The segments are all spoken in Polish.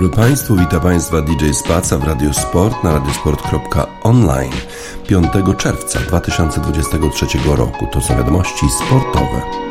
Dobry Państwu, witam Państwa DJ Spaca w Radio Sport na radiosport.online 5 czerwca 2023 roku. To są wiadomości sportowe.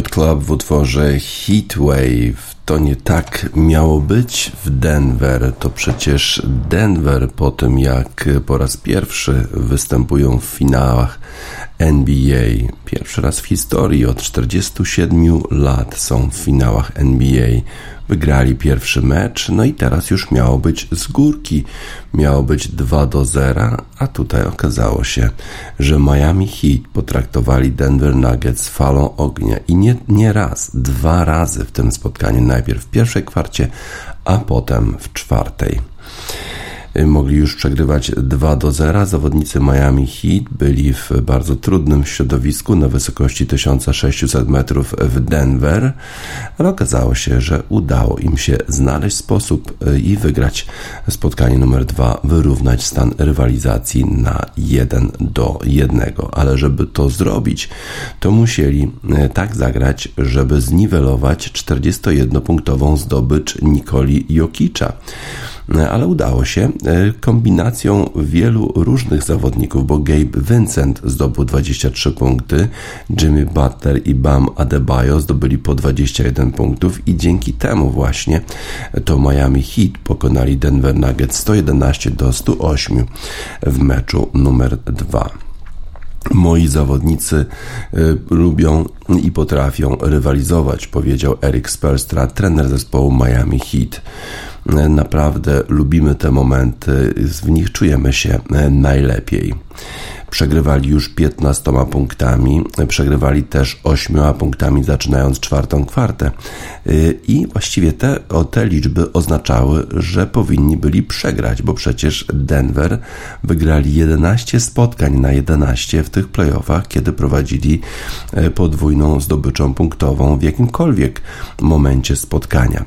J Club w utworze Heatwave. To nie tak miało być w Denver. To przecież Denver po tym jak po raz pierwszy występują w finałach NBA. Pierwszy raz w historii od 47 lat są w finałach NBA. Wygrali pierwszy mecz, no i teraz już miało być z górki. Miało być 2 do 0, a tutaj okazało się, że Miami Heat potraktowali Denver Nuggets falą ognia i nie, nie raz, dwa razy w tym spotkaniu. Najpierw w pierwszej kwarcie, a potem w czwartej. Y, mogli już przegrywać 2 do 0. Zawodnicy Miami Heat byli w bardzo trudnym środowisku na wysokości 1600 metrów w Denver, ale okazało się, że udało im się znaleźć sposób y, i wygrać spotkanie numer 2, wyrównać stan rywalizacji na 1 do 1. Ale żeby to zrobić, to musieli y, tak zagrać, żeby zniwelować 41-punktową zdobycz Nikoli Jokicza ale udało się e, kombinacją wielu różnych zawodników, bo Gabe Vincent zdobył 23 punkty, Jimmy Butler i Bam Adebayo zdobyli po 21 punktów i dzięki temu właśnie to Miami Heat pokonali Denver Nuggets 111 do 108 w meczu numer 2. Moi zawodnicy y, lubią i potrafią rywalizować, powiedział Eric Spelstra, trener zespołu Miami Heat naprawdę lubimy te momenty, w nich czujemy się najlepiej przegrywali już 15 punktami, przegrywali też 8 punktami zaczynając czwartą kwartę y, i właściwie te, o te liczby oznaczały, że powinni byli przegrać, bo przecież Denver wygrali 11 spotkań na 11 w tych playoffach, kiedy prowadzili y, podwójną zdobyczą punktową w jakimkolwiek momencie spotkania.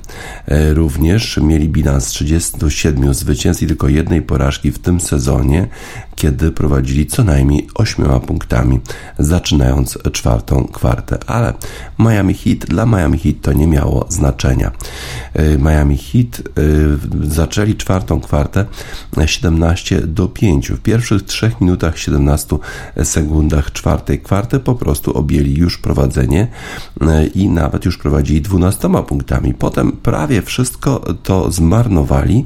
Y, również mieli bilans 37 zwycięstw i tylko jednej porażki w tym sezonie, kiedy prowadzili co najmniej ośmioma punktami, zaczynając czwartą kwartę. Ale Miami Heat, dla Miami Heat to nie miało znaczenia. Y, Miami Heat y, zaczęli czwartą kwartę 17 do 5. W pierwszych 3 minutach 17 sekundach czwartej kwarty po prostu objęli już prowadzenie i nawet już prowadzili 12 punktami. Potem prawie wszystko to zmarnowali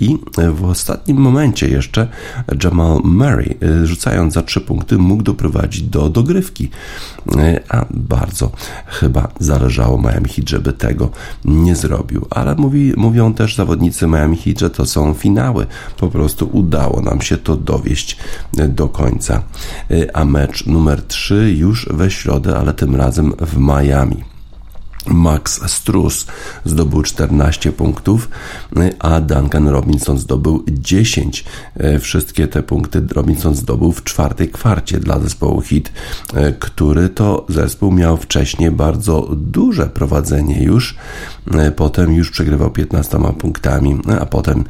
i w ostatnim momencie jeszcze Jamal Murray, y, rzucając za 3 punkty, mógł doprowadzić do dogrywki. Y, a bardzo chyba zależało Miami Heat, żeby tego nie zrobił. Ale mówi, mówią też zawodnicy Miami Heat, że to są finały. Po prostu udało nam się to dowieść do końca. A mecz numer 3 już we środę, ale tym razem w Miami. Max Strus zdobył 14 punktów, a Duncan Robinson zdobył 10. E, wszystkie te punkty Robinson zdobył w czwartej kwarcie dla zespołu Hit, e, który to zespół miał wcześniej bardzo duże prowadzenie już. E, potem już przegrywał 15 punktami, a potem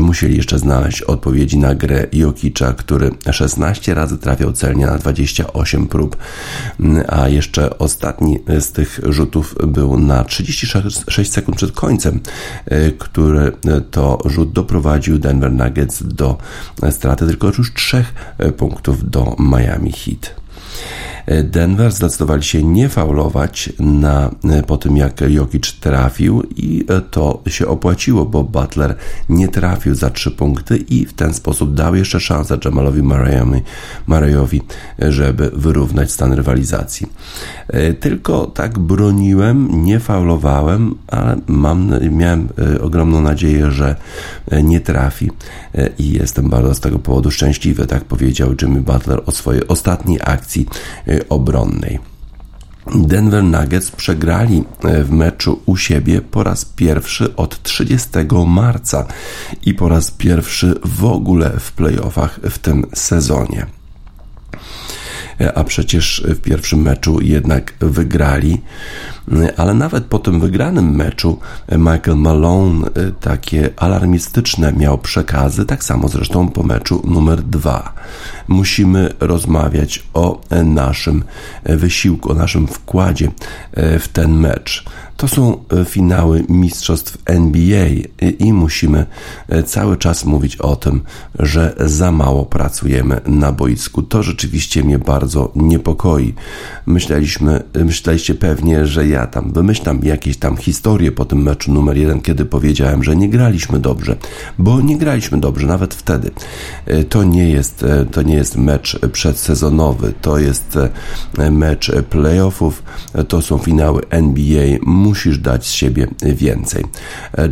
musieli jeszcze znaleźć odpowiedzi na grę Jokicza, który 16 razy trafiał celnie na 28 prób, a jeszcze ostatni z tych rzutów był na 36 sekund przed końcem, e, który to rzut doprowadził Denver Nuggets do straty tylko już trzech punktów do Miami Heat. Denver zdecydowali się nie faulować na, po tym, jak Jokic trafił i to się opłaciło, bo Butler nie trafił za trzy punkty i w ten sposób dał jeszcze szansę Jamalowi Murrayowi, żeby wyrównać stan rywalizacji. Tylko tak broniłem, nie faulowałem, ale mam, miałem e, ogromną nadzieję, że nie trafi e, i jestem bardzo z tego powodu szczęśliwy, tak powiedział Jimmy Butler o swojej ostatniej akcji e, obronnej. Denver Nuggets przegrali e, w meczu u siebie po raz pierwszy od 30 marca i po raz pierwszy w ogóle w playoffach w tym sezonie. E, a przecież w pierwszym meczu jednak wygrali ale nawet po tym wygranym meczu Michael Malone y, takie alarmistyczne miał przekazy, tak samo zresztą po meczu numer dwa. Musimy rozmawiać o naszym wysiłku, o naszym wkładzie w ten mecz. To są e, finały mistrzostw NBA i musimy e, cały czas mówić o tym, że za mało pracujemy na boisku. To rzeczywiście mnie bardzo niepokoi. Myśleliśmy, myśleliście pewnie, że ja tam wymyślam jakieś tam historie po tym meczu numer jeden, kiedy powiedziałem, że nie graliśmy dobrze, bo nie graliśmy dobrze nawet wtedy. E, to nie jest, to nie jest mecz przedsezonowy, to jest mecz playoffów, to są finały NBA musisz dać z siebie więcej.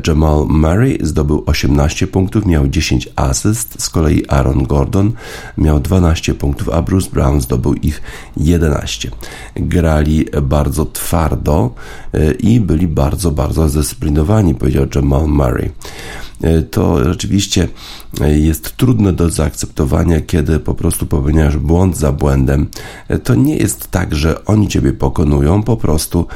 Jamal Murray zdobył 18 punktów, miał 10 asyst, z kolei Aaron Gordon miał 12 punktów, a Bruce Brown zdobył ich 11. Grali bardzo twardo e, i byli bardzo, bardzo zdyscyplinowani, powiedział Jamal Murray. E, to rzeczywiście e, jest trudne do zaakceptowania, kiedy po prostu popełniasz błąd za błędem. To nie jest tak, że oni ciebie pokonują, po prostu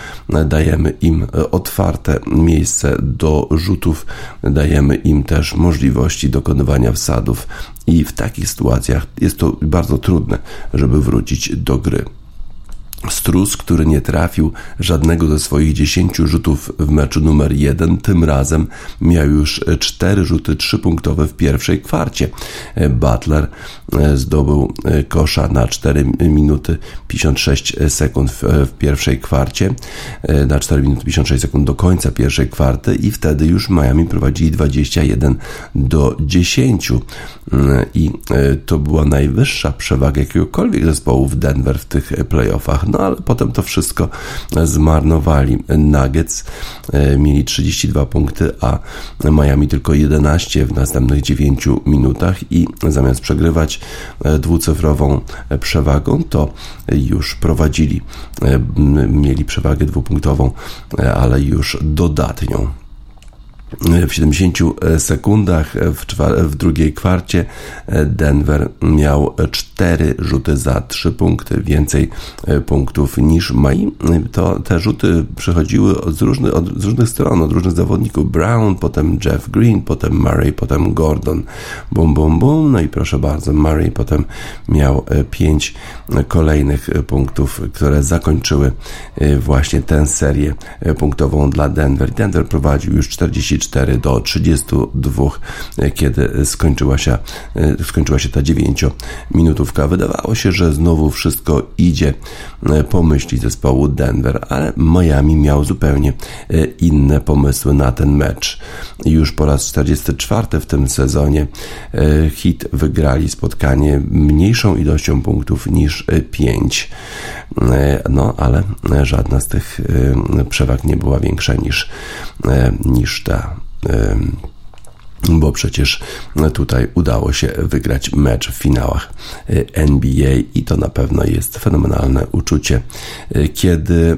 dajemy im otwarte miejsce do rzutów, dajemy im też możliwości dokonywania wsadów i w takich sytuacjach jest to bardzo trudne, żeby wrócić do gry. Strus, który nie trafił żadnego ze swoich dziesięciu rzutów w meczu numer jeden, tym razem miał już cztery rzuty trzypunktowe w pierwszej kwarcie. Butler e, zdobył e, kosza na 4 minuty 56 sekund w, pierwszej kwarcie, e, na 4 minuty 56 sekund do końca pierwszej kwarty i wtedy już Miami prowadzili 21 do 10 i to była najwyższa przewaga jakiegokolwiek zespołu w Denver w tych playoffach no ale potem to wszystko zmarnowali. Nuggets e, mieli 32 punkty, a Miami tylko 11 w następnych 9 minutach i zamiast przegrywać e, dwucyfrową przewagą, to już prowadzili, e, mieli przewagę dwupunktową, ale już dodatnią. W 70 sekundach w, w drugiej kwarcie Denver miał 4 rzuty za 3 punkty, więcej punktów niż Mai. To te rzuty przychodziły z od, z różnych stron, od różnych zawodników. Brown, potem Jeff Green, potem Murray, potem Gordon. Bum, bum, bum. No i proszę bardzo, Murray potem miał 5 kolejnych punktów, które zakończyły właśnie tę serię punktową dla Denver. Denver prowadził już 44 do 32, kiedy skończyła się, skończyła się ta 9-minutówka. Wydawało się, że znowu wszystko idzie po myśli zespołu Denver, ale Miami miał zupełnie inne pomysły na ten mecz. Już po raz 44 w tym sezonie Hit wygrali spotkanie mniejszą ilością punktów niż 5. No, ale żadna z tych przewag nie była większa niż, niż ta bo przecież tutaj udało się wygrać mecz w finałach NBA i to na pewno jest fenomenalne uczucie, kiedy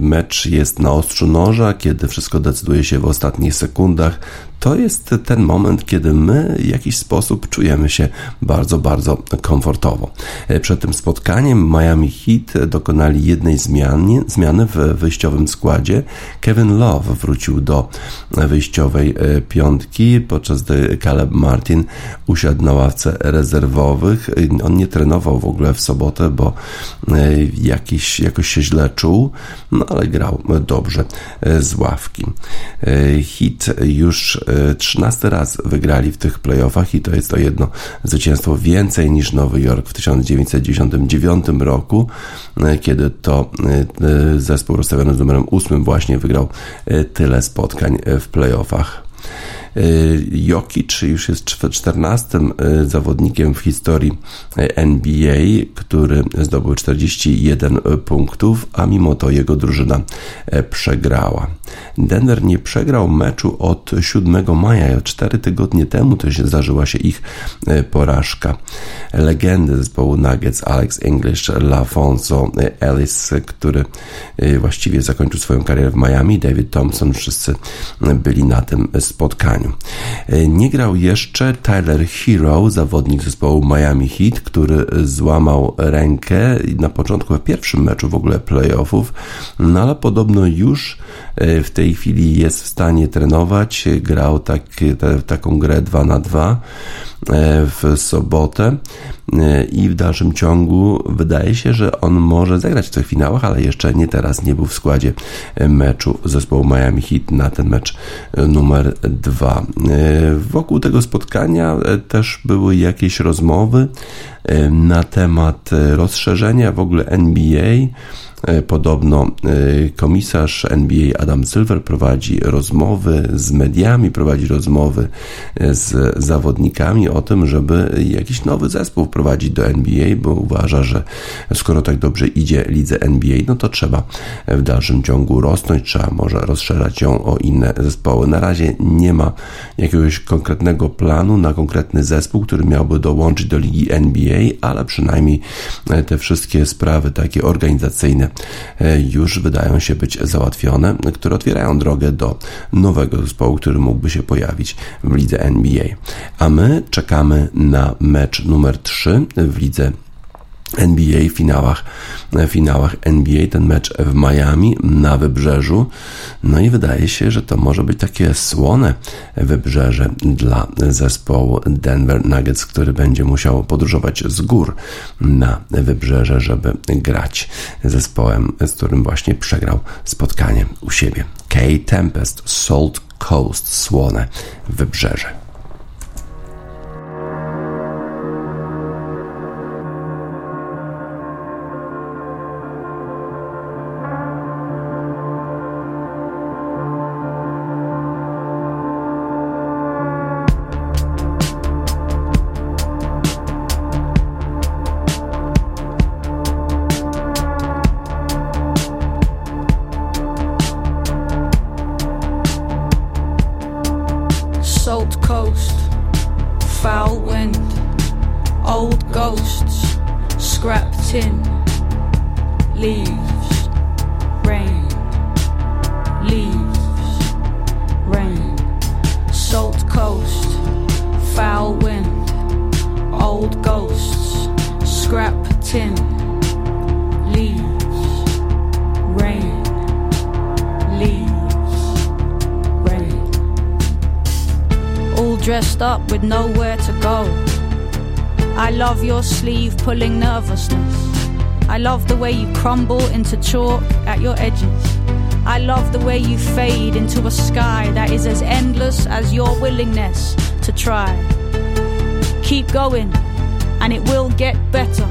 mecz jest na ostrzu noża, kiedy wszystko decyduje się w ostatnich sekundach, to jest ten moment, kiedy my w jakiś sposób czujemy się bardzo, bardzo komfortowo. Przed tym spotkaniem Miami Heat dokonali jednej zmiany, zmiany w wyjściowym składzie. Kevin Love wrócił do wyjściowej e, piątki, podczas gdy Caleb Martin usiadł na ławce rezerwowych. On nie trenował w ogóle w sobotę, bo e, jakiś, jakoś się źle czuł, no ale grał dobrze e, z ławki. Hit już 13 raz wygrali w tych playoffach i to jest to jedno zwycięstwo więcej niż Nowy Jork w 1999 roku, e, kiedy to e, zespół rozstawiony z numerem 8 właśnie wygrał tyle spotkań w playoffach. Jokic już jest 14 zawodnikiem w historii NBA, który zdobył 41 punktów, a mimo to jego drużyna przegrała. Denver nie przegrał meczu od 7 maja, 4 tygodnie temu to się zdarzyła się ich porażka. Legendy zespołu Nuggets, Alex English, LaFonso Ellis, który właściwie zakończył swoją karierę w Miami, David Thompson, wszyscy byli na tym spotkaniu. E, nie grał jeszcze Tyler Hero, zawodnik zespołu Miami Heat, który złamał rękę na początku, w pierwszym meczu w ogóle playoffów, no ale podobno już e, w tej chwili jest w stanie trenować. Grał tak, te, taką grę 2 na 2 E, w sobotę e, i w dalszym ciągu wydaje się, że on może zagrać w tych finałach, ale jeszcze nie teraz, nie był w składzie meczu zespołu Miami Heat na ten mecz numer dwa. E, wokół tego spotkania też były jakieś rozmowy na temat rozszerzenia w ogóle NBA E, podobno e, komisarz NBA Adam Silver prowadzi rozmowy z mediami, prowadzi rozmowy e, z zawodnikami o tym, żeby jakiś nowy zespół wprowadzić do NBA, bo uważa, że skoro tak dobrze idzie lidze NBA, no to trzeba w dalszym ciągu rosnąć, trzeba może rozszerzać ją o inne zespoły. Na razie nie ma jakiegoś konkretnego planu na konkretny zespół, który miałby dołączyć do ligi NBA, ale przynajmniej te wszystkie sprawy takie organizacyjne E, już wydają się być załatwione, które otwierają drogę do nowego zespołu, który mógłby się pojawić w lidze NBA. A my czekamy na mecz numer 3 w lidze NBA, finałach, finałach NBA, ten mecz w Miami na wybrzeżu. No i wydaje się, że to może być takie słone wybrzeże dla zespołu Denver Nuggets, który będzie musiał podróżować z gór na wybrzeże, żeby grać zespołem, z którym właśnie przegrał spotkanie u siebie. K Tempest, Salt Coast, słone wybrzeże. At your edges. I love the way you fade into a sky that is as endless as your willingness to try. Keep going, and it will get better.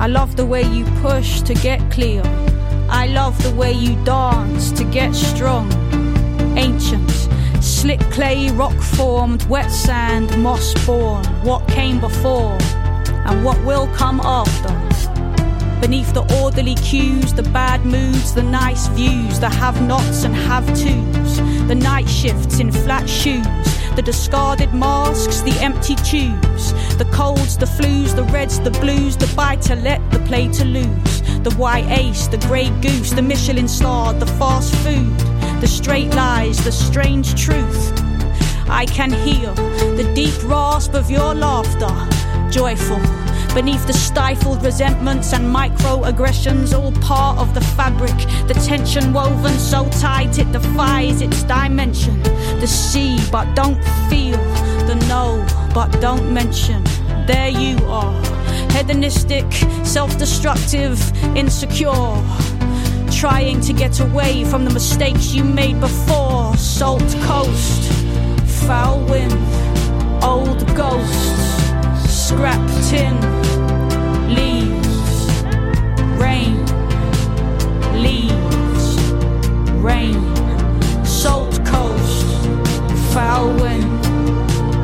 I love the way you push to get clear. I love the way you dance to get strong. Ancient, slick clay, rock formed, wet sand, moss born. What came before and what will come after. Beneath the orderly cues, the bad moods, the nice views, the have nots and have tos, the night shifts in flat shoes the discarded masks, the empty tubes, the colds, the flus, the reds, the blues, the buy to let, the play to lose, the white ace, the grey goose, the Michelin star, the fast food, the straight lies, the strange truth. I can hear the deep rasp of your laughter, joyful beneath the stifled resentments and microaggressions, all part of the fabric. The tension woven so tight it defies its dimension. The see, but don't feel. The know, but don't mention. There you are, hedonistic, self destructive, insecure. Trying to get away from the mistakes you made before. Salt coast, foul wind, old ghosts scrap tin, leaves, rain, leaves, rain, salt coast, foul wind,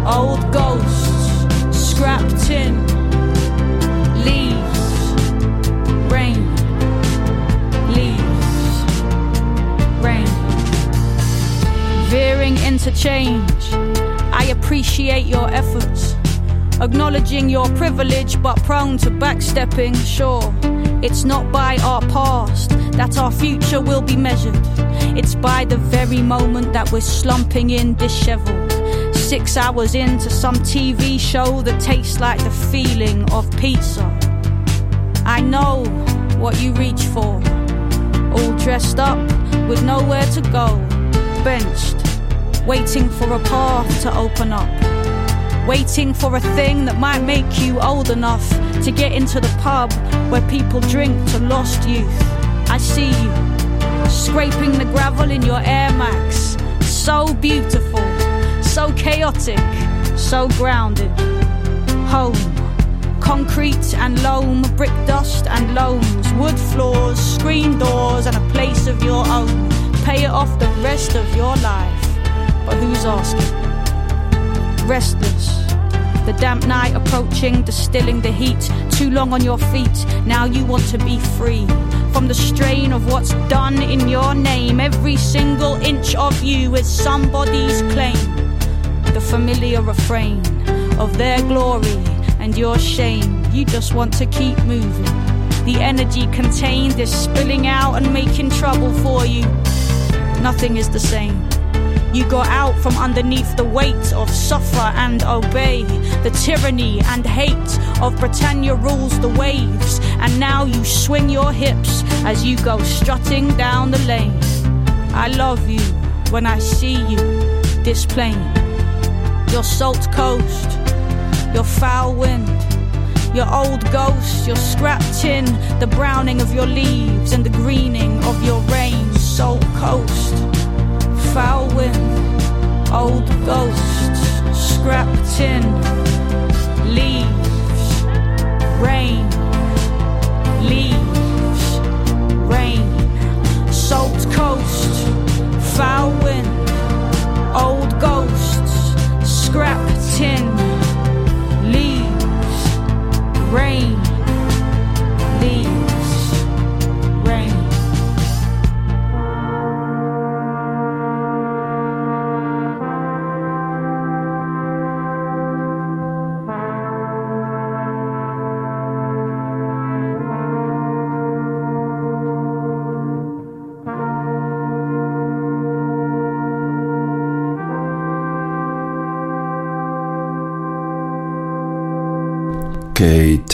old ghosts, scrap tin, leaves, rain, leaves, rain, veering interchange. I appreciate your efforts Acknowledging your privilege but prone to backstepping, sure. It's not by our past that our future will be measured. It's by the very moment that we're slumping in disheveled. Six hours into some TV show that tastes like the feeling of pizza. I know what you reach for. All dressed up with nowhere to go. Benched, waiting for a path to open up waiting for a thing that might make you old enough to get into the pub where people drink to lost youth. I see you scraping the gravel in your Air Max. So beautiful, so chaotic, so grounded. Home, concrete and loam, brick dust and loams, wood floors, screen doors, and a place of your own. Pay it off the rest of your life. But who's asking? Restless. The damp night approaching, distilling the heat. Too long on your feet, now you want to be free. From the strain of what's done in your name, every single inch of you is somebody's claim. The familiar refrain of their glory and your shame. You just want to keep moving. The energy contained is spilling out and making trouble for you. Nothing is the same. You got out from underneath the weight of suffer and obey. The tyranny and hate of Britannia rules the waves. And now you swing your hips as you go strutting down the lane. I love you when I see you, this plain. Your salt coast, your foul wind, your old ghost, your scrap tin, the browning of your leaves and the greening of your rain. Salt coast foul wind, old ghosts, scrap tin, leaves, rain, leaves, rain, salt coast, foul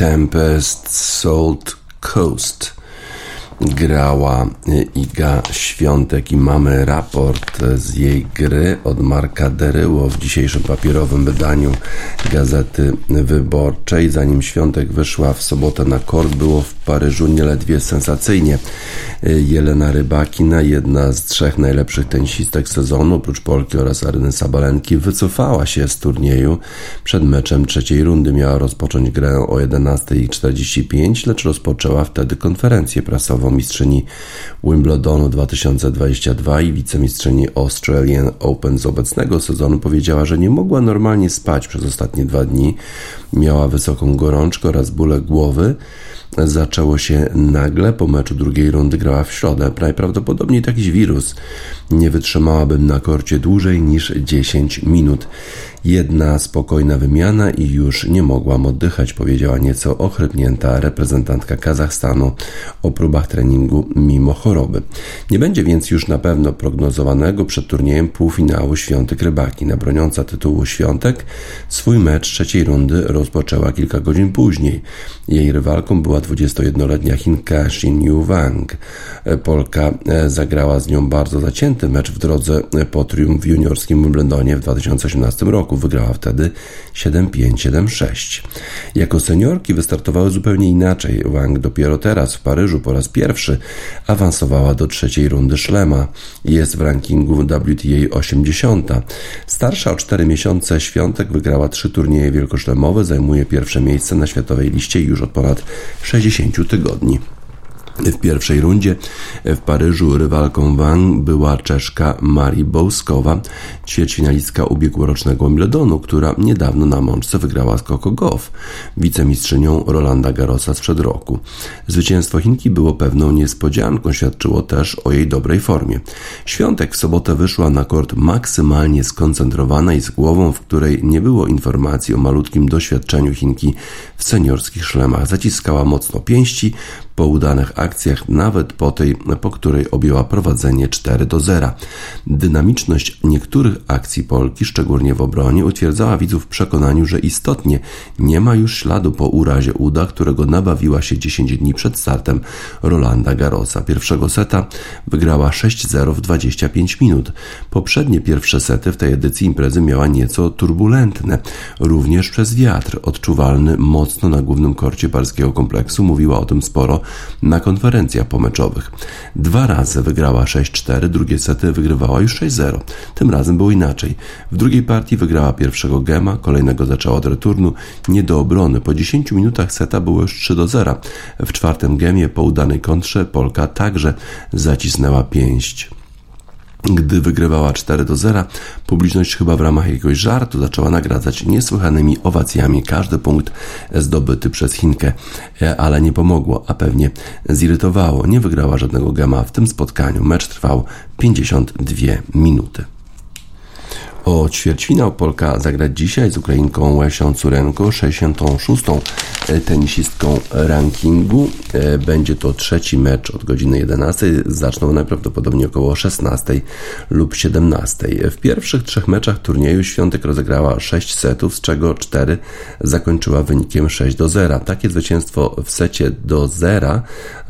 Tempest Salt Coast. Grała Iga Świątek i mamy raport z jej gry od Marka Deryło w dzisiejszym papierowym wydaniu Gazety Wyborczej. Zanim Świątek wyszła w sobotę na kort, było w Paryżu nieledwie sensacyjnie. Jelena Rybakina, jedna z trzech najlepszych tenisistek sezonu, oprócz Polki oraz Aryny Sabalenki, wycofała się z turnieju. Przed meczem trzeciej rundy miała rozpocząć grę o 11.45, lecz rozpoczęła wtedy konferencję prasową mistrzyni Wimbledonu 2022 i wicemistrzyni Australian Open z obecnego sezonu powiedziała, że nie mogła normalnie spać przez ostatnie dwa dni. Miała wysoką gorączkę oraz bóle głowy zaczęło się nagle. Po meczu drugiej rundy grała w środę. Najprawdopodobniej jakiś wirus. Nie wytrzymałabym na korcie dłużej niż 10 minut. Jedna spokojna wymiana i już nie mogłam oddychać, powiedziała nieco ochrypnięta reprezentantka Kazachstanu o próbach treningu mimo choroby. Nie będzie więc już na pewno prognozowanego przed turniejem półfinału Świątek Rybaki. Na broniąca tytułu Świątek swój mecz trzeciej rundy rozpoczęła kilka godzin później. Jej rywalką była 21-letnia Chinka Xin Yu Wang. Polka e, zagrała z nią bardzo zacięty mecz w drodze po triumf w juniorskim Wimbledonie w 2018 roku. Wygrała wtedy 7-5-7-6. Jako seniorki wystartowały zupełnie inaczej. Wang dopiero teraz w Paryżu po raz pierwszy awansowała do trzeciej rundy szlema. Jest w rankingu WTA 80. Starsza o 4 miesiące świątek wygrała trzy turnieje wielkoszlemowe, zajmuje pierwsze miejsce na światowej liście już od ponad 60 tygodni. W pierwszej rundzie w Paryżu rywalką Wang była Czeszka Marii Bołskowa, ćwierćfinalistka ubiegłorocznego Wimbledonu, która niedawno na mączce wygrała z Coco Goff, wicemistrzynią Rolanda Garrosa sprzed roku. Zwycięstwo Chinki było pewną niespodzianką, świadczyło też o jej dobrej formie. Świątek w sobotę wyszła na kort maksymalnie skoncentrowana i z głową, w której nie było informacji o malutkim doświadczeniu Chinki w seniorskich szlemach. Zaciskała mocno pięści, po udanych akcjach, nawet po tej, po której objęła prowadzenie 4 do 0. Dynamiczność niektórych akcji Polki, szczególnie w obronie, utwierdzała widzów w przekonaniu, że istotnie nie ma już śladu po urazie uda, którego nabawiła się 10 dni przed startem Rolanda Garrosa. Pierwszego seta wygrała 6-0 w 25 minut. Poprzednie pierwsze sety w tej edycji imprezy miała nieco turbulentne, również przez wiatr, odczuwalny mocno na głównym korcie parskiego kompleksu. Mówiła o tym sporo na konferencjach pomeczowych. Dwa razy wygrała 6-4, drugie sety wygrywała już 6-0. Tym razem było inaczej. W drugiej partii wygrała pierwszego gema, kolejnego zaczęła od returnu, nie do obrony. Po 10 minutach seta było już 3 0. W czwartym gemie po udanej kontrze Polka także zacisnęła pięść. Gdy wygrywała 4 do 0, publiczność chyba w ramach jakiegoś żartu zaczęła nagradzać niesłychanymi owacjami każdy punkt zdobyty przez Chinkę, e, ale nie pomogło, a pewnie zirytowało. Nie wygrała żadnego gama w tym spotkaniu. Mecz trwał 52 minuty. O ćwierćfinał Polka zagra dzisiaj z Ukrainką Łesią Curenko, 66. tenisistką rankingu. E, będzie to trzeci mecz od godziny 11. Zaczną najprawdopodobniej około 16 lub 17. W pierwszych trzech meczach turnieju Świątek rozegrała 6 setów, z czego 4 zakończyła wynikiem 6 do 0. Takie zwycięstwo w secie do 0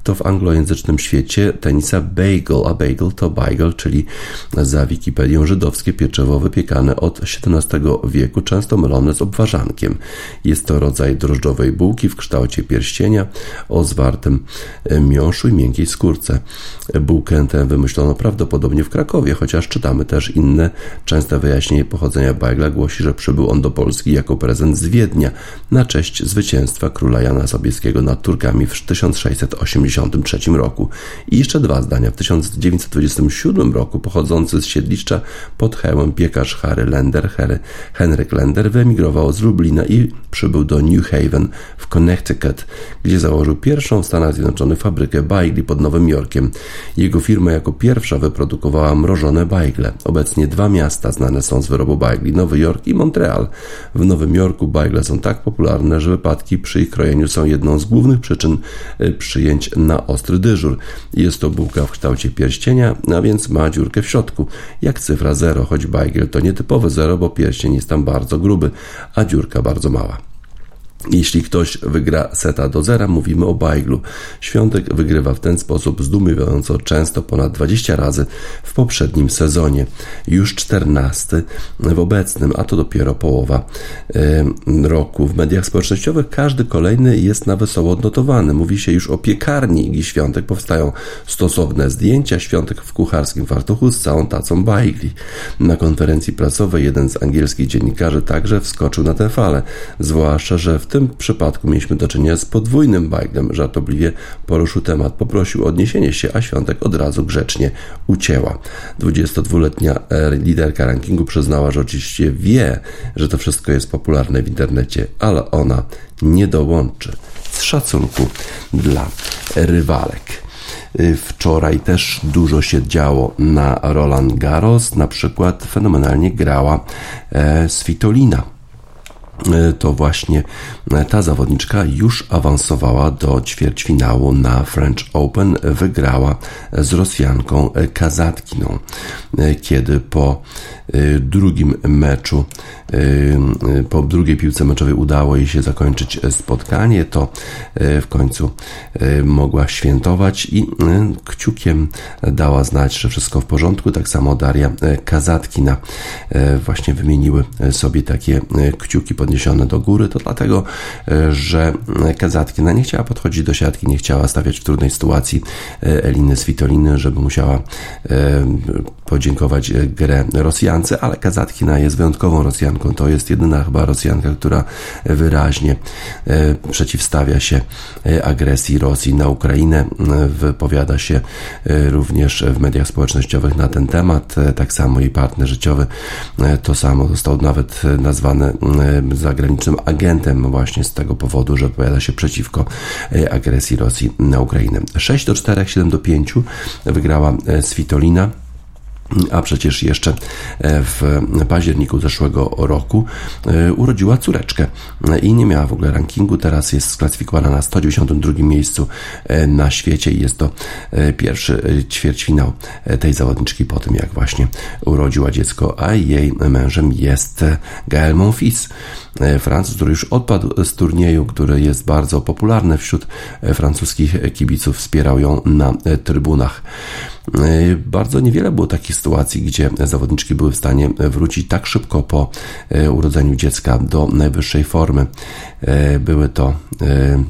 to w anglojęzycznym świecie tenisa bagel, a bagel to bagel, czyli za Wikipedią żydowskie pieczywo wypiekane od XVII wieku, często mylone z obwarzankiem. Jest to rodzaj drożdżowej bułki w kształcie pierścienia o zwartym miąższu i miękkiej skórce. Bułkę tę wymyślono prawdopodobnie w Krakowie, chociaż czytamy też inne częste wyjaśnienie pochodzenia bagla głosi, że przybył on do Polski jako prezent z Wiednia na cześć zwycięstwa króla Jana Sobieskiego nad Turkami w 1680 1993 roku. I jeszcze dwa zdania. W 1927 roku pochodzący z siedliszcza pod hełem piekarz Harry Lender, Harry, Henryk Lender, wyemigrował z Lublina i przybył do New Haven w Connecticut, gdzie założył pierwszą w Stanach Zjednoczonych fabrykę bajgli pod Nowym Jorkiem. Jego firma jako pierwsza wyprodukowała mrożone bajgle. Obecnie dwa miasta znane są z wyrobu bajgli, Nowy Jork i Montreal. W Nowym Jorku bajgle są tak popularne, że wypadki przy ich krojeniu są jedną z głównych przyczyn y, przyjęć na ostry dyżur. Jest to bułka w kształcie pierścienia, a więc ma dziurkę w środku, jak cyfra 0, choć bajgiel to nietypowy 0, bo pierścień jest tam bardzo gruby, a dziurka bardzo mała. Jeśli ktoś wygra seta do zera, mówimy o bajglu. Świątek wygrywa w ten sposób zdumiewająco często ponad 20 razy w poprzednim sezonie. Już 14 w obecnym, a to dopiero połowa roku. W mediach społecznościowych każdy kolejny jest na wesoło odnotowany. Mówi się już o piekarni Igi Świątek. Powstają stosowne zdjęcia Świątek w kucharskim fartuchu z całą tacą bajgli. Na konferencji prasowej jeden z angielskich dziennikarzy także wskoczył na tę falę. Zwłaszcza, że w tym przypadku mieliśmy do czynienia z podwójnym bajglem. Żartobliwie poruszył temat, poprosił o odniesienie się, a Świątek od razu grzecznie ucięła. 22-letnia liderka rankingu przyznała, że oczywiście wie, że to wszystko jest popularne w internecie, ale ona nie dołączy z szacunku dla rywalek. Wczoraj też dużo się działo na Roland Garros, na przykład fenomenalnie grała e, Svitolina E, to właśnie e, ta zawodniczka już awansowała do ćwierćfinału na French Open. Wygrała z Rosjanką Kazatkiną, e, kiedy po drugim meczu, po drugiej piłce meczowej udało jej się zakończyć spotkanie, to w końcu mogła świętować i kciukiem dała znać, że wszystko w porządku. Tak samo Daria Kazatkina właśnie wymieniły sobie takie kciuki pod podniesione do góry, to dlatego, e, że Kazatkina nie chciała podchodzić do siatki, nie chciała stawiać w trudnej sytuacji e, Eliny Svitoliny, żeby musiała e, podziękować grę Rosjance, ale Kazatkina jest wyjątkową Rosjanką. To jest jedyna chyba Rosjanka, która wyraźnie przeciwstawia się agresji Rosji na Ukrainę. Wypowiada się również w mediach społecznościowych na ten temat. Tak samo jej partner życiowy to samo został nawet nazwany zagranicznym agentem właśnie z tego powodu, że opowiada się przeciwko e, agresji Rosji na Ukrainę. 6 do 4, 7 do 5 wygrała e, Svitolina a przecież jeszcze e, w październiku zeszłego roku urodziła córeczkę i nie miała w ogóle rankingu. Teraz jest sklasyfikowana na 192 miejscu na świecie i jest to pierwszy ćwierćfinał tej zawodniczki po tym, jak właśnie urodziła dziecko, a jej mężem jest Gael Monfils, Francuz, który już odpadł z turnieju, który jest bardzo popularny wśród francuskich kibiców, wspierał ją na trybunach. Bardzo niewiele było takich sytuacji, gdzie zawodniczki były w stanie wrócić tak szybko po e, urodzeniu dziecka do najwyższej formy. E, były to e,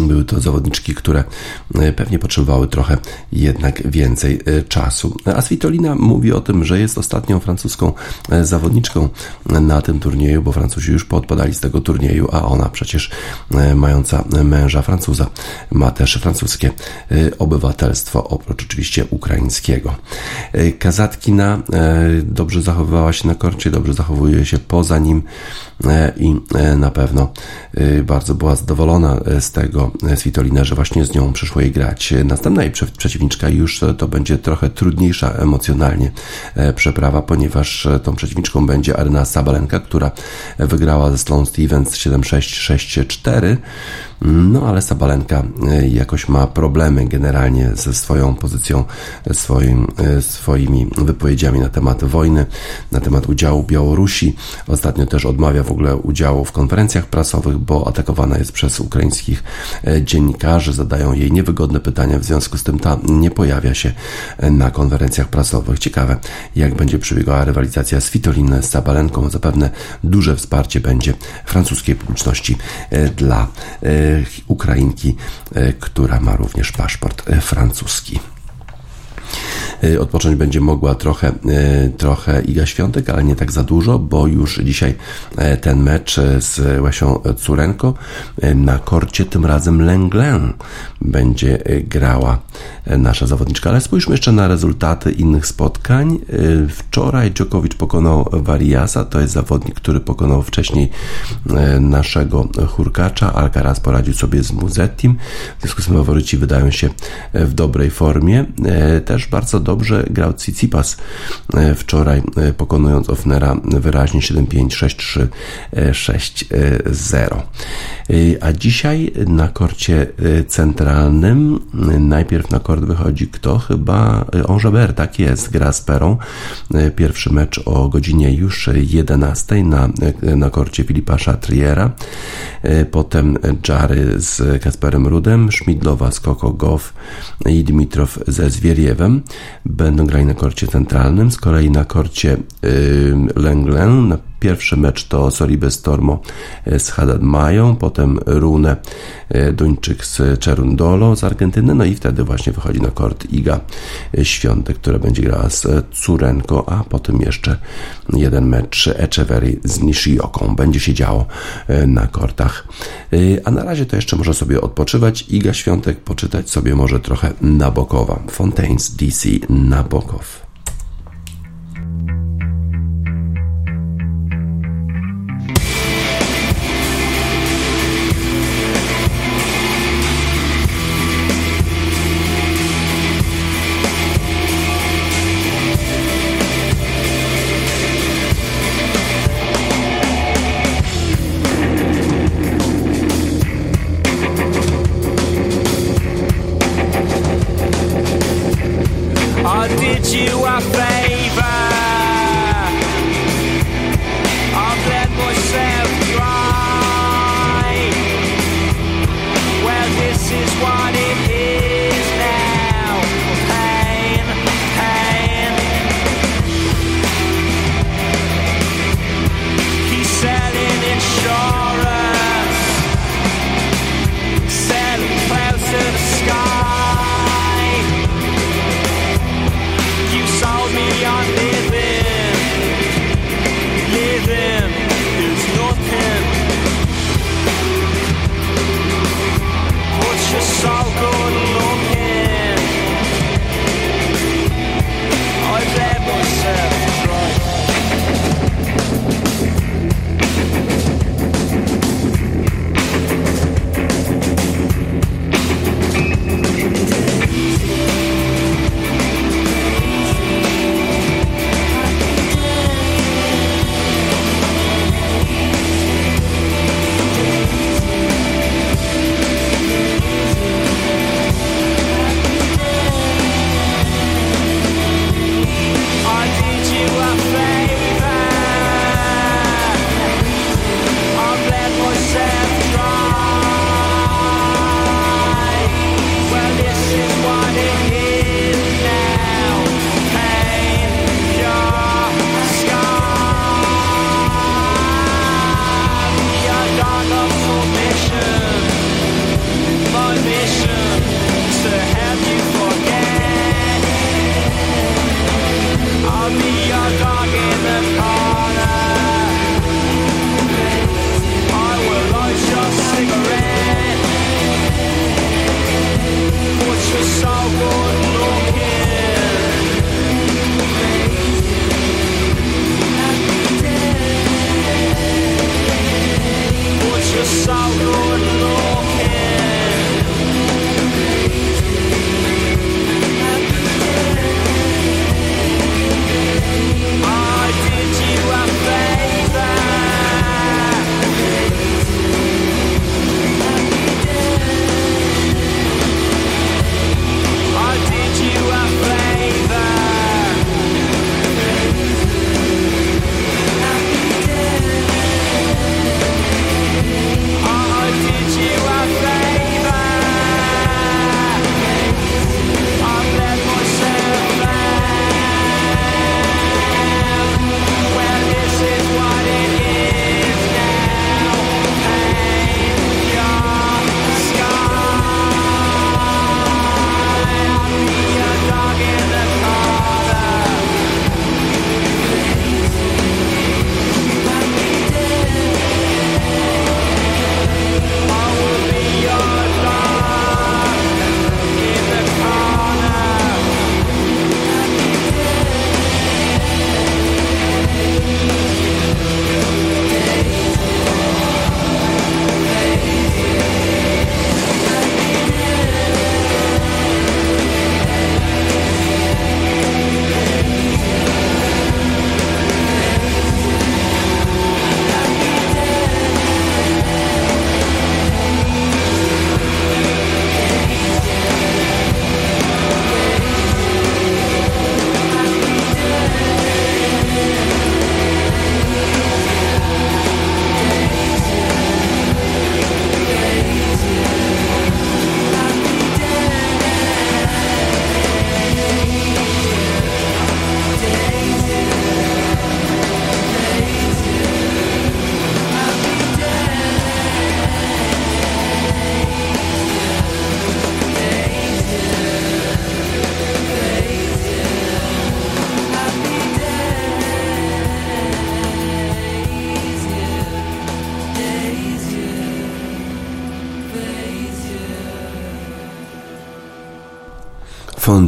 były to zawodniczki, które e, pewnie potrzebowały trochę jednak więcej e, czasu. A Svitolina mówi o tym, że jest ostatnią francuską e, zawodniczką na tym turnieju, bo Francuzi już podpadali z tego turnieju, a ona przecież mająca męża Francuza ma też francuskie obywatelstwo, oprócz oczywiście ukraińskiego. Kazatkina dobrze zachowywała się na korcie, dobrze zachowuje się poza nim i na pewno bardzo była zadowolona z tego, Svitolina, że właśnie z nią przyszło jej grać. Następna jej przeciwniczka już to będzie trochę trudniejsza emocjonalnie e, przeprawa, ponieważ e, tą przeciwniczką będzie Arena Sabalenka, która wygrała ze Sloane Stevens 7-6, 6-4. No ale Sabalenka e, jakoś ma problemy generalnie ze swoją pozycją, swoim, swoimi wypowiedziami na temat wojny, na temat udziału Białorusi. Ostatnio też odmawia w ogóle udziału w konferencjach prasowych, bo atakowana jest przez ukraińskich E, dziennikarze zadają jej niewygodne pytania, w związku z tym ta nie pojawia się e, na konferencjach prasowych. Ciekawe, jak będzie przebiegała rywalizacja z Fitolin z Sabalenką. Zapewne duże wsparcie będzie francuskiej publiczności e, dla Ukrainki, która ma również paszport francuski. Y, odpocząć będzie mogła trochę, y, trochę Iga Świątek, ale nie tak za dużo, bo już dzisiaj e, ten mecz e, z Łasią Curenko e, na korcie, tym razem Lenglen będzie grała nasza zawodniczka. Ale spójrzmy jeszcze na rezultaty innych spotkań. Wczoraj Djokovic pokonał Variasa, to jest zawodnik, który pokonał wcześniej naszego hurkacza. Alcaraz poradził sobie z Muzettim. W związku z tym faworyci wydają się w dobrej formie. Też bardzo bardzo dobrze grał Tsitsipas wczoraj, pokonując Offnera wyraźnie 7-5, 6-3, 6-0. A dzisiaj na korcie centralnym najpierw na kort wychodzi kto? Chyba Ongeber, tak jest, gra z Perą. Pierwszy mecz o godzinie już 11 na, na korcie Filipa Chatriera. Potem Jary z Kasperem Rudem, Szmidlowa z Koko Goff i Dimitrow ze Zwieriewem. Będą grali na korcie centralnym. Z kolei na korcie Lenglen na Pierwszy mecz to Soribes Stormo e, z Haddad Mają, potem Rune e, Duńczyk z Czerundolo z Argentyny, no i wtedy właśnie wychodzi na kort Iga Świątek, która będzie grała z Curenko, a potem jeszcze jeden mecz Echeverry z Nishioką. Będzie się działo e, na kortach. A na razie to jeszcze może sobie odpoczywać. Iga Świątek poczytać sobie może trochę Nabokowa. Fontaines DC Nabokow.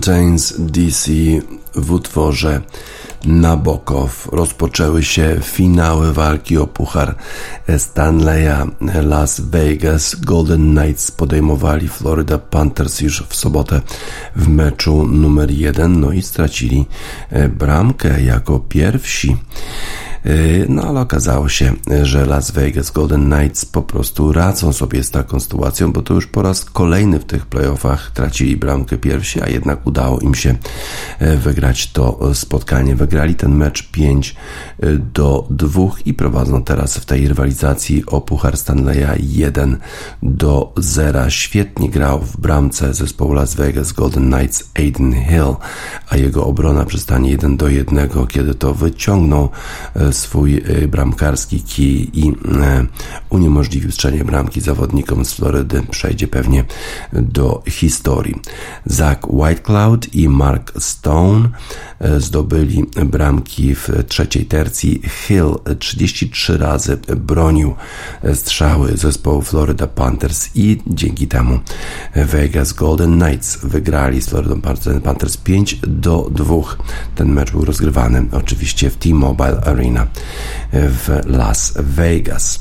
Fontaines DC w utworze Nabokow rozpoczęły się finały walki o puchar Stanleya Las Vegas. Golden Knights podejmowali Florida Panthers już w sobotę w meczu numer jeden, no i stracili bramkę jako pierwsi. Yy, no ale okazało się, że Las Vegas Golden Knights po prostu radzą sobie z taką sytuacją, bo to już po raz kolejny w tych playoffach tracili bramkę pierwsi, a jednak udało im się e, wygrać to spotkanie. Wygrali ten mecz 5 e, do 2 i prowadzą teraz w tej rywalizacji o Puchar Stanleya 1 do 0. Świetnie grał w bramce zespołu Las Vegas Golden Knights Aiden Hill, a jego obrona przystanie 1 do 1, kiedy to wyciągnął e, swój y, bramkarski kij i e, uniemożliwił strzelenie bramki zawodnikom z Florydy. Przejdzie pewnie do historii. Zach Whitecloud i Mark Stone e, zdobyli bramki w trzeciej tercji. Hill 33 razy bronił strzały zespołu Florida Panthers i dzięki temu Vegas Golden Knights wygrali z Florida Panthers 5 do 2. Ten mecz był rozgrywany oczywiście w T-Mobile Arena w Las Vegas.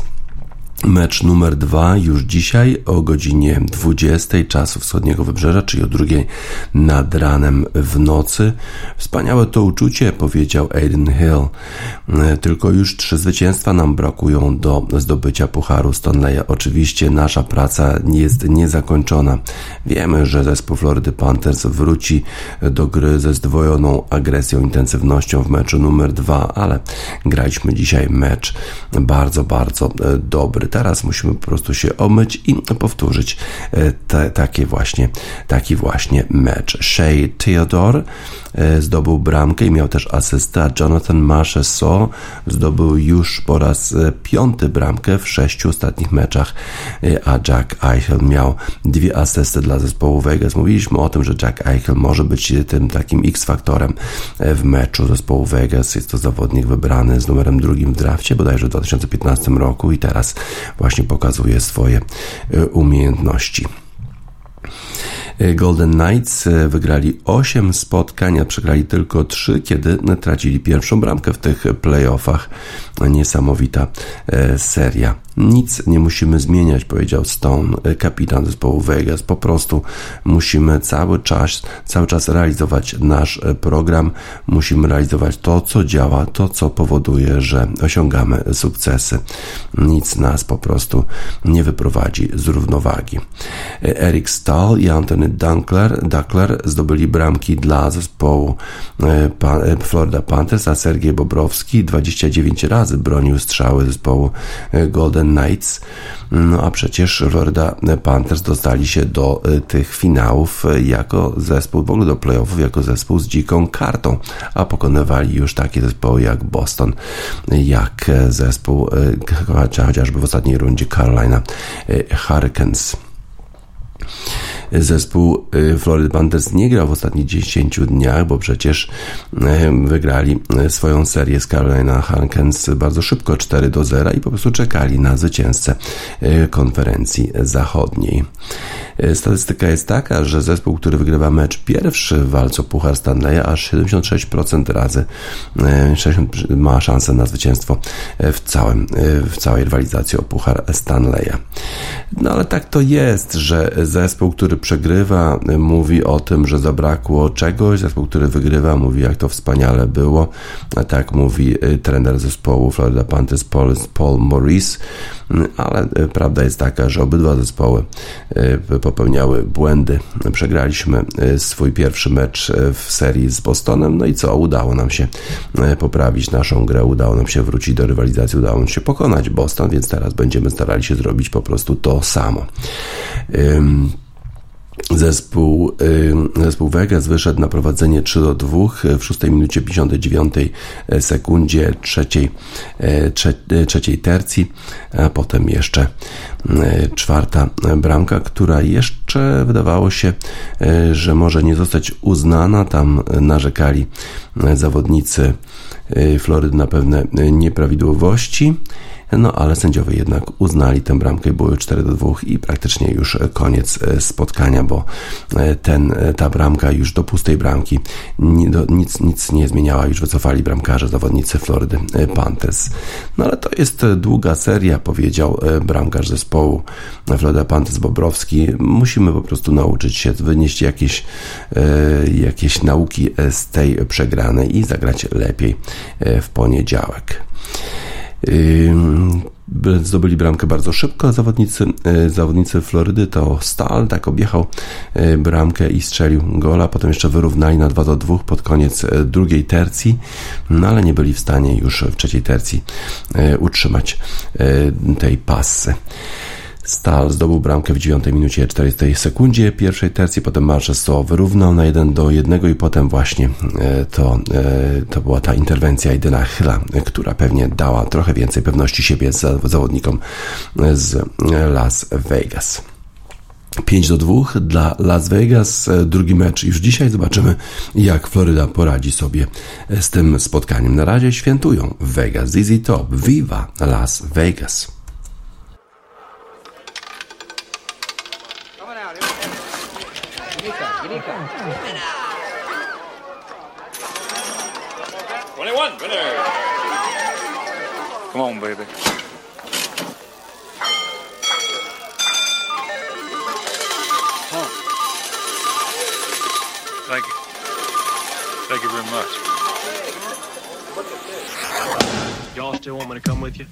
Mecz numer dwa już dzisiaj o godzinie 20 czasu wschodniego wybrzeża, czyli o drugiej nad ranem w nocy. Wspaniałe to uczucie, powiedział Aiden Hill. E, tylko już trzy zwycięstwa nam brakują do zdobycia Pucharu Stanleya. Oczywiście nasza praca jest niezakończona. Wiemy, że zespół Florida Panthers wróci do gry ze zdwojoną agresją, intensywnością w meczu numer dwa, ale graliśmy dzisiaj mecz bardzo, bardzo e, teraz musimy po prostu się omyć i powtórzyć e, te, takie właśnie, taki właśnie mecz. Shea Theodore e, zdobył bramkę i miał też asystę, Jonathan Marchessault zdobył już po raz e, piąty bramkę w sześciu ostatnich meczach, a Jack Eichel miał dwie asysty dla zespołu Vegas. Mówiliśmy o tym, że Jack Eichel może być tym takim X-faktorem w meczu zespołu Vegas. Jest to zawodnik wybrany z numerem drugim w drafcie, bodajże w 2015 roku i teraz właśnie pokazuje swoje e, umiejętności. E, Golden Knights e, wygrali 8 spotkań, a przegrali tylko 3, kiedy tracili pierwszą bramkę w tych playoffach. Niesamowita seria. Nic nie musimy zmieniać, powiedział Stone, kapitan zespołu Vegas. Po prostu musimy cały czas, cały czas realizować nasz program, musimy realizować to, co działa, to, co powoduje, że osiągamy sukcesy. Nic nas po prostu nie wyprowadzi z równowagi. Eric Stahl i Anthony Dunkler, Dunkler zdobyli bramki dla zespołu e, Florida Panthers, a Sergiej Bobrowski 29 razy bronił strzały zespołu e, Golden Knights, no a przecież Florida Panthers dostali się do y, tych finałów y, jako zespół, w ogóle do playoffów jako zespół z dziką kartą, a pokonywali już takie zespoły jak Boston, jak zespół chociażby w ostatniej rundzie Carolina Hurricanes. Zespół y, Florida Panthers nie grał w ostatnich 10 dniach, bo przecież wygrali y, swoją serię z Carolina Hurricanes bardzo szybko 4 do 0 i po prostu czekali na zwycięzcę konferencji zachodniej. Statystyka jest taka, że zespół, który wygrywa mecz pierwszy w walce o Puchar Stanleya, aż 76% razy 60 ma szansę na zwycięstwo w, całym, w całej rywalizacji o Puchar Stanleya. No ale tak to jest, że zespół, który przegrywa, mówi o tym, że zabrakło czegoś, zespół, który wygrywa, mówi jak to wspaniale było. Tak mówi y, trener zespołu Florida Panthers Paul, Paul Maurice, ale y, prawda jest taka, że obydwa zespoły y, popełniały błędy. Przegraliśmy swój pierwszy mecz w serii z Bostonem, no i co? Udało nam się poprawić naszą grę, udało nam się wrócić do rywalizacji, udało nam się pokonać Boston, więc teraz będziemy starali się zrobić po prostu to samo. Zespół, zespół Vegas wyszedł na prowadzenie 3 do 2 w 6 minucie 59 sekundzie trzeciej, trzeciej tercji, a potem jeszcze czwarta bramka, która jeszcze wydawało się, że może nie zostać uznana. Tam narzekali zawodnicy Florydy na pewne nieprawidłowości no ale sędziowie jednak uznali tę bramkę, były 4 do 2 i praktycznie już koniec spotkania, bo ten, ta bramka już do pustej bramki nic, nic nie zmieniała, już wycofali bramkarze zawodnicy Florydy Panthers. No ale to jest długa seria, powiedział bramkarz zespołu Florida Panthers Bobrowski. Musimy po prostu nauczyć się wynieść jakieś, jakieś nauki z tej przegranej i zagrać lepiej w poniedziałek. Zdobyli bramkę bardzo szybko zawodnicy, e, zawodnicy Florydy. To Stal tak objechał e, bramkę i strzelił gola. Potem jeszcze wyrównali na 2 do 2 pod koniec e, drugiej tercji, no ale nie byli w stanie już w trzeciej tercji utrzymać tej pasy. Stal zdobył bramkę w 9 minucie 40 sekundzie pierwszej tercji, potem Manchester wyrównał na 1 do 1 i potem właśnie e, to, e, to była ta interwencja Idena Hyla, która pewnie dała trochę więcej pewności siebie zawodnikom z Las Vegas. 5 do 2 dla Las Vegas. E, drugi mecz już dzisiaj. Zobaczymy, jak Floryda poradzi sobie z tym spotkaniem. Na razie świętują Vegas. Easy Top. Viva Las Vegas. Come on, baby. Huh. Thank you. Thank you very much. Y'all still want me to come with you?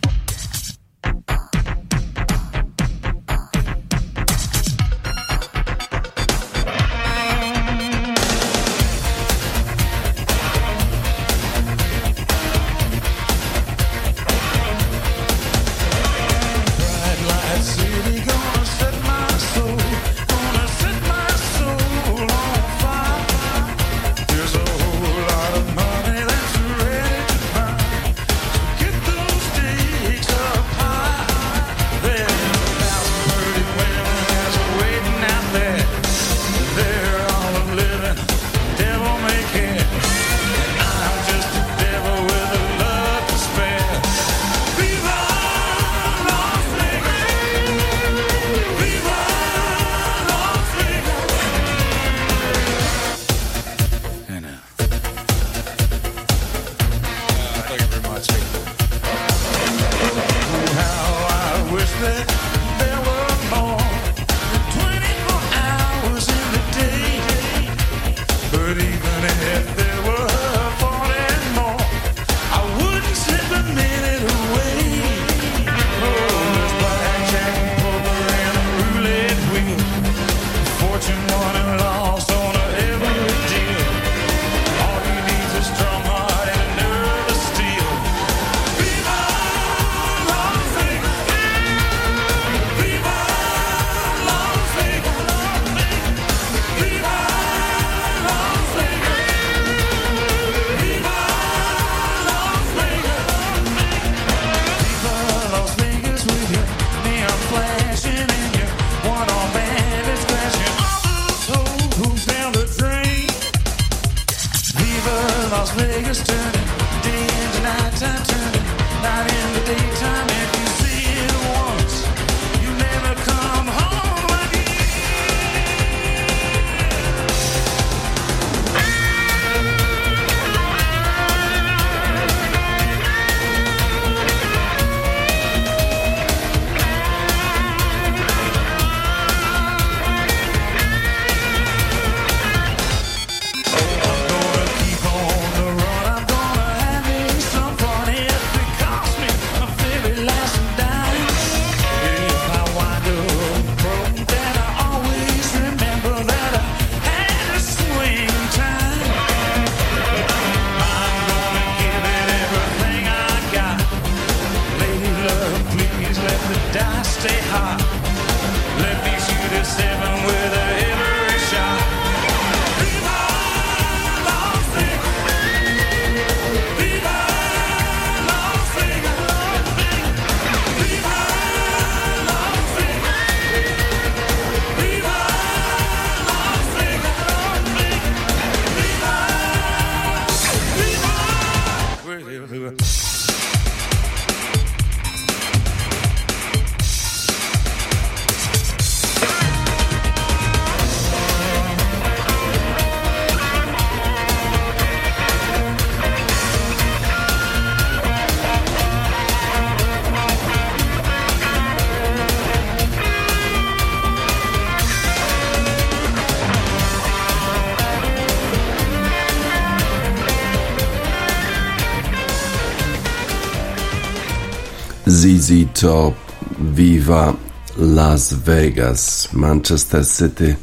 ZZ Top, Viva Las Vegas, Manchester City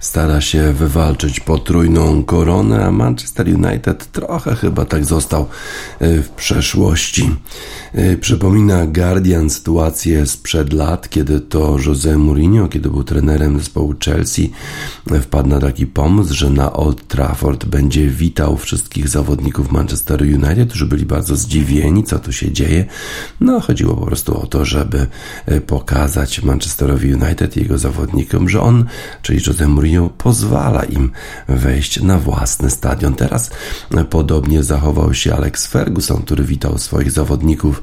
stara się wywalczyć potrójną koronę, a Manchester United trochę chyba tak został e, w przeszłości. E, przypomina Guardian sytuację sprzed lat, kiedy to Jose Mourinho, kiedy był trenerem zespołu Chelsea, e, wpadł na taki pomysł, że na Old Trafford będzie witał wszystkich zawodników Manchester United, którzy byli bardzo zdziwieni, co tu się dzieje. No, chodziło po prostu o to, żeby pokazać Manchesterowi United i jego zawodnikom, że on, czyli Jose Mourinho, pozwala im wejść na własny stadion. Teraz podobnie zachował się Alex Ferguson, który witał swoich zawodników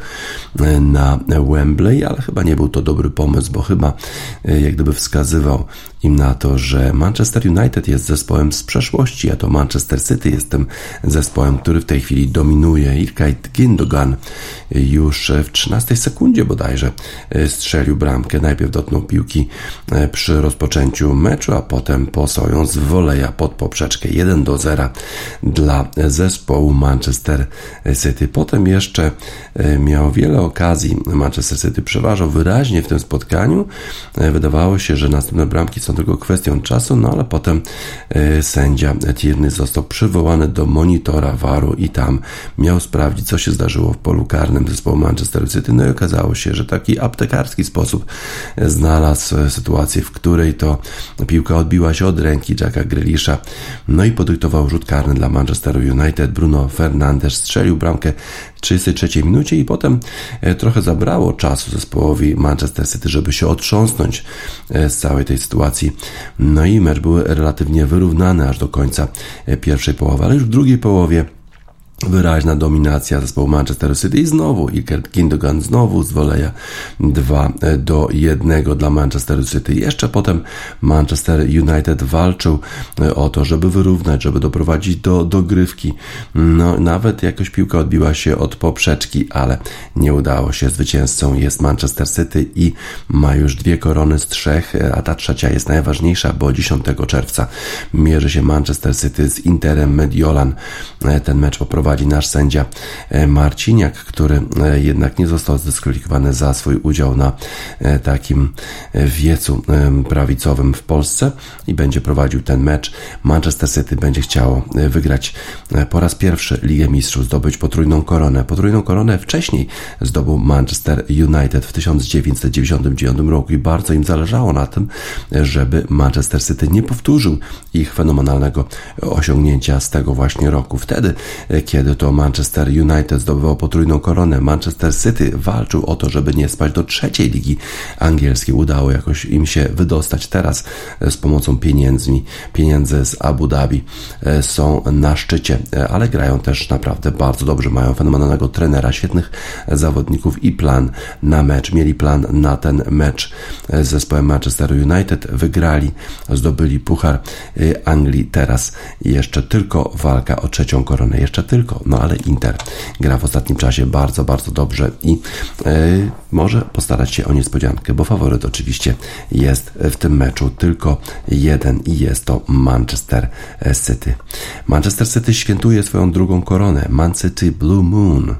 na Wembley, ale chyba nie był to dobry pomysł, bo chyba jak gdyby wskazywał im na to, że Manchester United jest zespołem z przeszłości, a to Manchester City jest tym zespołem, który w tej chwili dominuje. Ilkay Gindogan już w 13 sekundzie bodajże strzelił bramkę. Najpierw dotknął piłki przy rozpoczęciu meczu, a potem posoją z woleja pod poprzeczkę 1 do 0 dla zespołu Manchester City. Potem jeszcze miał wiele okazji. Manchester City przeważał wyraźnie w tym spotkaniu. Wydawało się, że następne bramki są tylko kwestią czasu, no ale potem e, sędzia Tierney został przywołany do monitora waru i tam miał sprawdzić, co się zdarzyło w polu karnym zespołu Manchester City. No i okazało się, że taki aptekarski sposób znalazł sytuację, w której to piłka odbiła się od ręki Jacka Grealisha, no i podyktował rzut karny dla Manchester United. Bruno Fernandes strzelił bramkę 33 minucie i potem e, trochę zabrało czasu zespołowi Manchester City, żeby się otrząsnąć e, z całej tej sytuacji. No i mecz był relatywnie wyrównany aż do końca e, pierwszej połowy, ale już w drugiej połowie Wyraźna dominacja zespołu Manchester City i znowu Iker Gindogan znowu z woleja 2 do 1 dla Manchester City. Jeszcze potem Manchester United walczył e, o to, żeby wyrównać, żeby doprowadzić do dogrywki. No, nawet jakoś piłka odbiła się od poprzeczki, ale nie udało się. Zwycięzcą jest Manchester City i ma już dwie korony z trzech, e, a ta trzecia jest najważniejsza, bo 10 czerwca mierzy się Manchester City z Interem Mediolan. E, ten mecz poprowadzi prowadzi nasz sędzia e, Marciniak, który e, jednak nie został zdyskwalifikowany za swój udział na e, takim wiecu prawicowym w Polsce i będzie prowadził ten mecz. Manchester City będzie chciało wygrać po raz pierwszy Ligę Mistrzów, zdobyć potrójną koronę. Potrójną koronę wcześniej zdobył Manchester United w 1999 roku i bardzo im zależało na tym, żeby Manchester City nie powtórzył ich fenomenalnego osiągnięcia z tego właśnie roku. Wtedy, kiedy kiedy to Manchester United zdobywał potrójną koronę, Manchester City walczył o to, żeby nie spać do trzeciej ligi angielskiej. Udało jakoś im się wydostać. Teraz e, z pomocą pieniędzmi, pieniędzy z Abu Dhabi e, są na szczycie, e, ale grają też naprawdę bardzo dobrze. Mają fenomenalnego trenera, świetnych zawodników i plan na mecz. Mieli plan na ten mecz z zespołem Manchester United. Wygrali, zdobyli puchar Anglii. Teraz jeszcze tylko walka o trzecią koronę. Jeszcze tylko no ale Inter gra w ostatnim czasie bardzo, bardzo dobrze i yy, może postarać się o niespodziankę, bo faworyt oczywiście jest w tym meczu tylko jeden i jest to Manchester City. Manchester City świętuje swoją drugą koronę, Man City Blue Moon.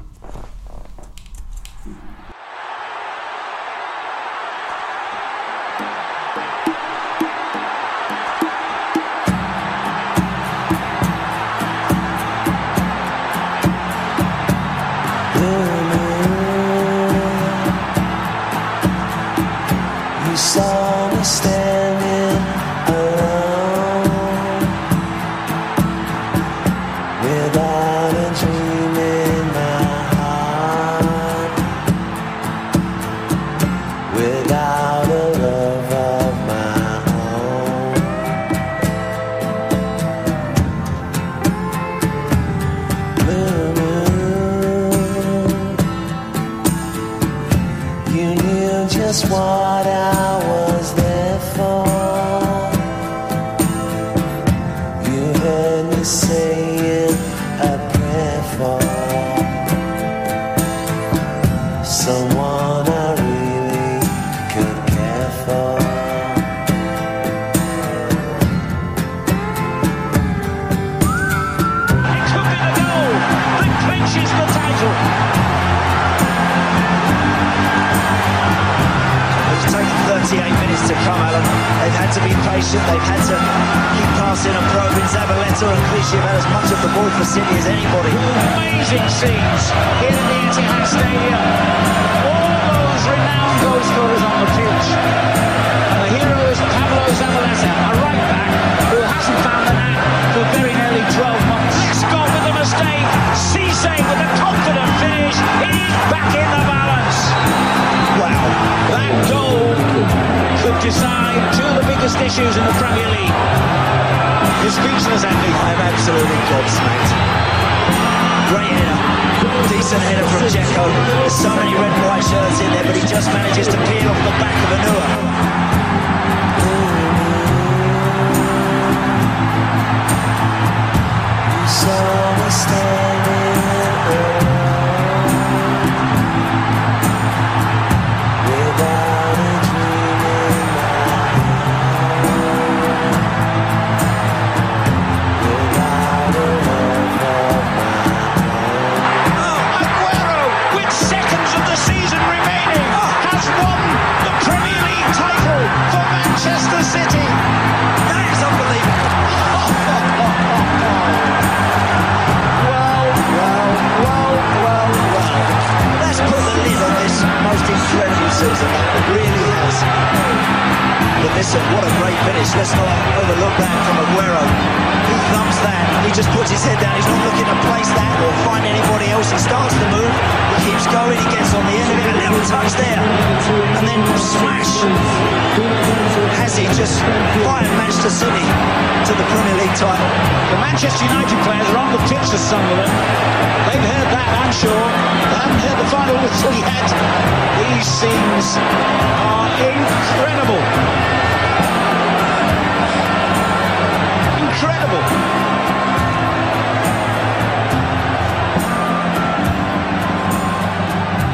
Possession. They've had to keep passing and probing. Zabaleta and Clichy have had as much of the ball for City as anybody. Amazing scenes here at the Etihad Stadium. All those renowned goal scorers on the pitch. And the hero is Pablo Zabaleta, decide two of the biggest issues in the Premier League. You're speechless, Andy. I'm absolutely gobsmacked. Great header. Decent header from Dzeko. There's so many red and white shirts in there, but he just manages to peel off the back of Anua. Aguero, season. It really has. But listen, what a great finish. Let's not overlook that from Aguero. He that. He just puts his head down. He's not looking to place that or find anybody else. He starts to move. He keeps going. He gets on the end of it. A little touch there. And then smash. Has he just fired Manchester City to the Premier League title? The Manchester United players are on the pitch for Sunderland. They've heard that, I'm sure. They haven't heard the final whistle yet. These scenes are incredible. Incredible.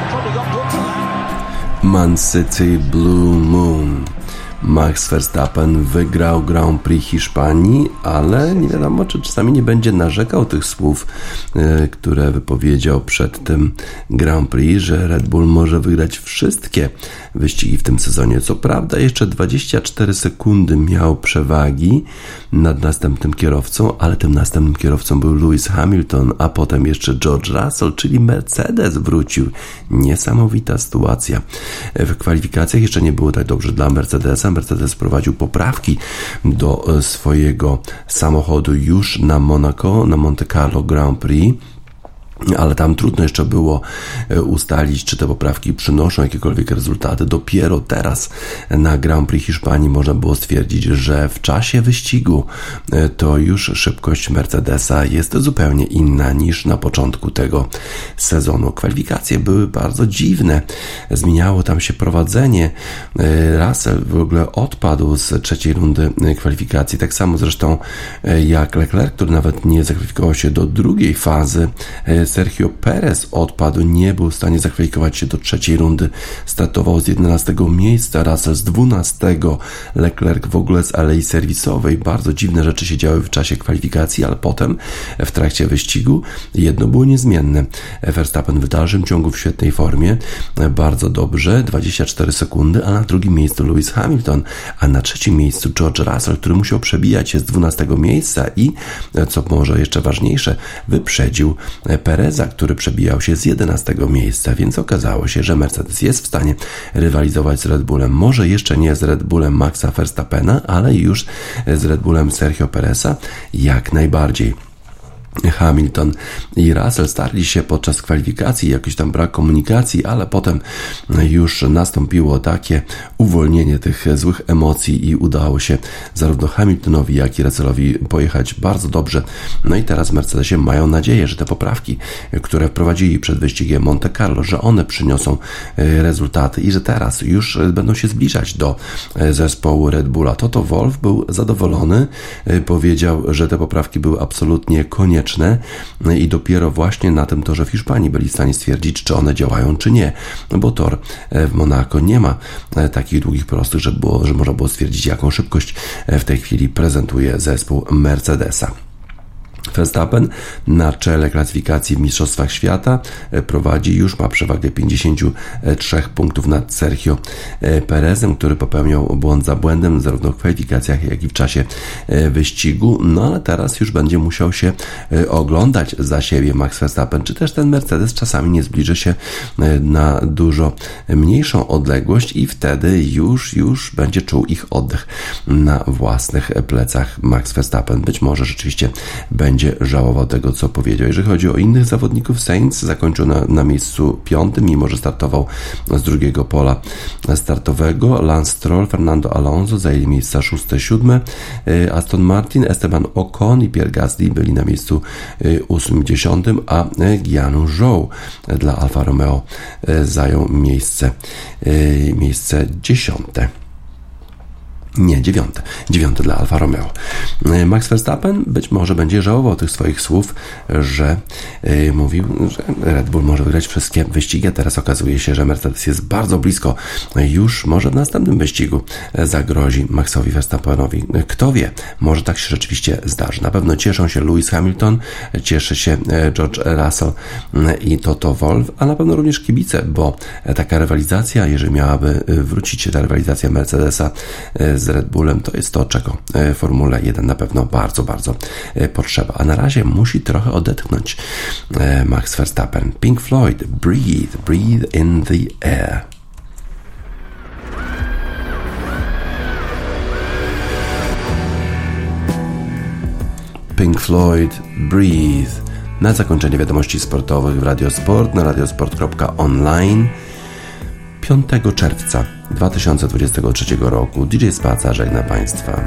Probably got booked for that. Man City Blue Moon. Max Verstappen wygrał Grand Prix Hiszpanii, ale nie wiadomo, czy czasami nie będzie narzekał tych słów, e, które wypowiedział przed tym Grand Prix, że Red Bull może wygrać wszystkie wyścigi w tym sezonie. Co prawda, jeszcze 24 sekundy miał przewagi nad następnym kierowcą, ale tym następnym kierowcą był Lewis Hamilton, a potem jeszcze George Russell, czyli Mercedes wrócił. Niesamowita sytuacja. W kwalifikacjach jeszcze nie było tak dobrze dla Mercedesa. Mercedes prowadził poprawki do e, swojego samochodu już na Monaco, na Monte Carlo Grand Prix ale tam trudno jeszcze było e, ustalić, czy te poprawki przynoszą jakiekolwiek rezultaty. Dopiero teraz na Grand Prix Hiszpanii można było stwierdzić, że w czasie wyścigu e, to już szybkość Mercedesa jest zupełnie inna niż na początku tego sezonu. Kwalifikacje były bardzo dziwne. Zmieniało tam się prowadzenie. E, Russell w ogóle odpadł z trzeciej rundy kwalifikacji, tak samo zresztą jak Leclerc, który nawet nie zakwalifikował się do drugiej fazy Sergio Perez odpadł, nie był w stanie zakwalifikować się do trzeciej rundy. Startował z 11 miejsca, Russell z 12, Leclerc w ogóle z alei serwisowej. Bardzo dziwne rzeczy się działy w czasie kwalifikacji, ale potem w trakcie wyścigu jedno było niezmienne. Verstappen w dalszym ciągu w świetnej formie, bardzo dobrze, 24 sekundy, a na drugim miejscu Lewis Hamilton, a na trzecim miejscu George Russell, który musiał przebijać się z 12 miejsca i, co może jeszcze ważniejsze, wyprzedził Perez Pereza, który przebijał się z 11 miejsca, więc okazało się, że Mercedes jest w stanie rywalizować z Red Bullem. Może jeszcze nie z Red Bullem Maxa Verstappena, ale już z Red Bullem Sergio Pereza jak najbardziej. Hamilton i Russell starli się podczas kwalifikacji, jakiś tam brak komunikacji, ale potem już nastąpiło takie uwolnienie tych złych emocji i udało się zarówno Hamiltonowi, jak i Russellowi pojechać bardzo dobrze. No i teraz Mercedesie mają nadzieję, że te poprawki, które wprowadzili przed wyścigiem Monte Carlo, że one przyniosą rezultaty i że teraz już będą się zbliżać do zespołu Red Bulla. Toto Wolf był zadowolony, powiedział, że te poprawki były absolutnie konieczne i dopiero właśnie na tym torze w Hiszpanii byli w stanie stwierdzić, czy one działają, czy nie, bo tor w Monako nie ma takich długich prostych, że, było, że można było stwierdzić, jaką szybkość w tej chwili prezentuje zespół Mercedesa. Verstappen na czele klasyfikacji w Mistrzostwach Świata e, prowadzi już, ma przewagę 53 punktów nad Sergio e, Perezem, który popełniał błąd za błędem zarówno w kwalifikacjach, jak i w czasie e, wyścigu. No ale teraz już będzie musiał się oglądać za siebie Max Verstappen, czy też ten Mercedes czasami nie zbliży się na dużo mniejszą odległość i wtedy już, już będzie czuł ich oddech na własnych plecach Max Verstappen. Być może rzeczywiście będzie będzie żałował tego, co powiedział. Jeżeli chodzi o innych zawodników, Saints zakończył na, na miejscu piątym, mimo że startował z drugiego pola startowego. Lance Stroll, Fernando Alonso zajęli miejsca szóste, siódme. E, Aston Martin, Esteban Ocon i Pierre Gasly byli na miejscu e, ósmym, dziesiątym, a Guianu Zhou dla Alfa Romeo zajął miejsce, miejsce dziesiąte. Nie, dziewiąte. Dziewiąte dla Alfa Romeo. E, Max Verstappen być może będzie żałował tych swoich słów, że yy, mówił, że Red Bull może wygrać wszystkie wyścigi, a teraz okazuje się, że Mercedes jest bardzo blisko. Już może w następnym wyścigu zagrozi Maxowi Verstappenowi. Kto wie, może tak się rzeczywiście zdarzy. Na pewno cieszą się Lewis Hamilton, cieszy się e, George Russell i Toto Wolff, a na pewno również kibice, bo taka rywalizacja, jeżeli miałaby wrócić ta rywalizacja Mercedesa z Red Bullem, to jest to, czego e, Formule 1 na pewno bardzo, bardzo e, potrzeba. A na razie musi trochę odetchnąć e, Max Verstappen. Pink Floyd, Breathe, Breathe in the Air. Pink Floyd, Breathe. Na zakończenie wiadomości sportowych w Radiosport na radiosport.online 5 czerwca 2023 roku DJ Spaca żegna Państwa.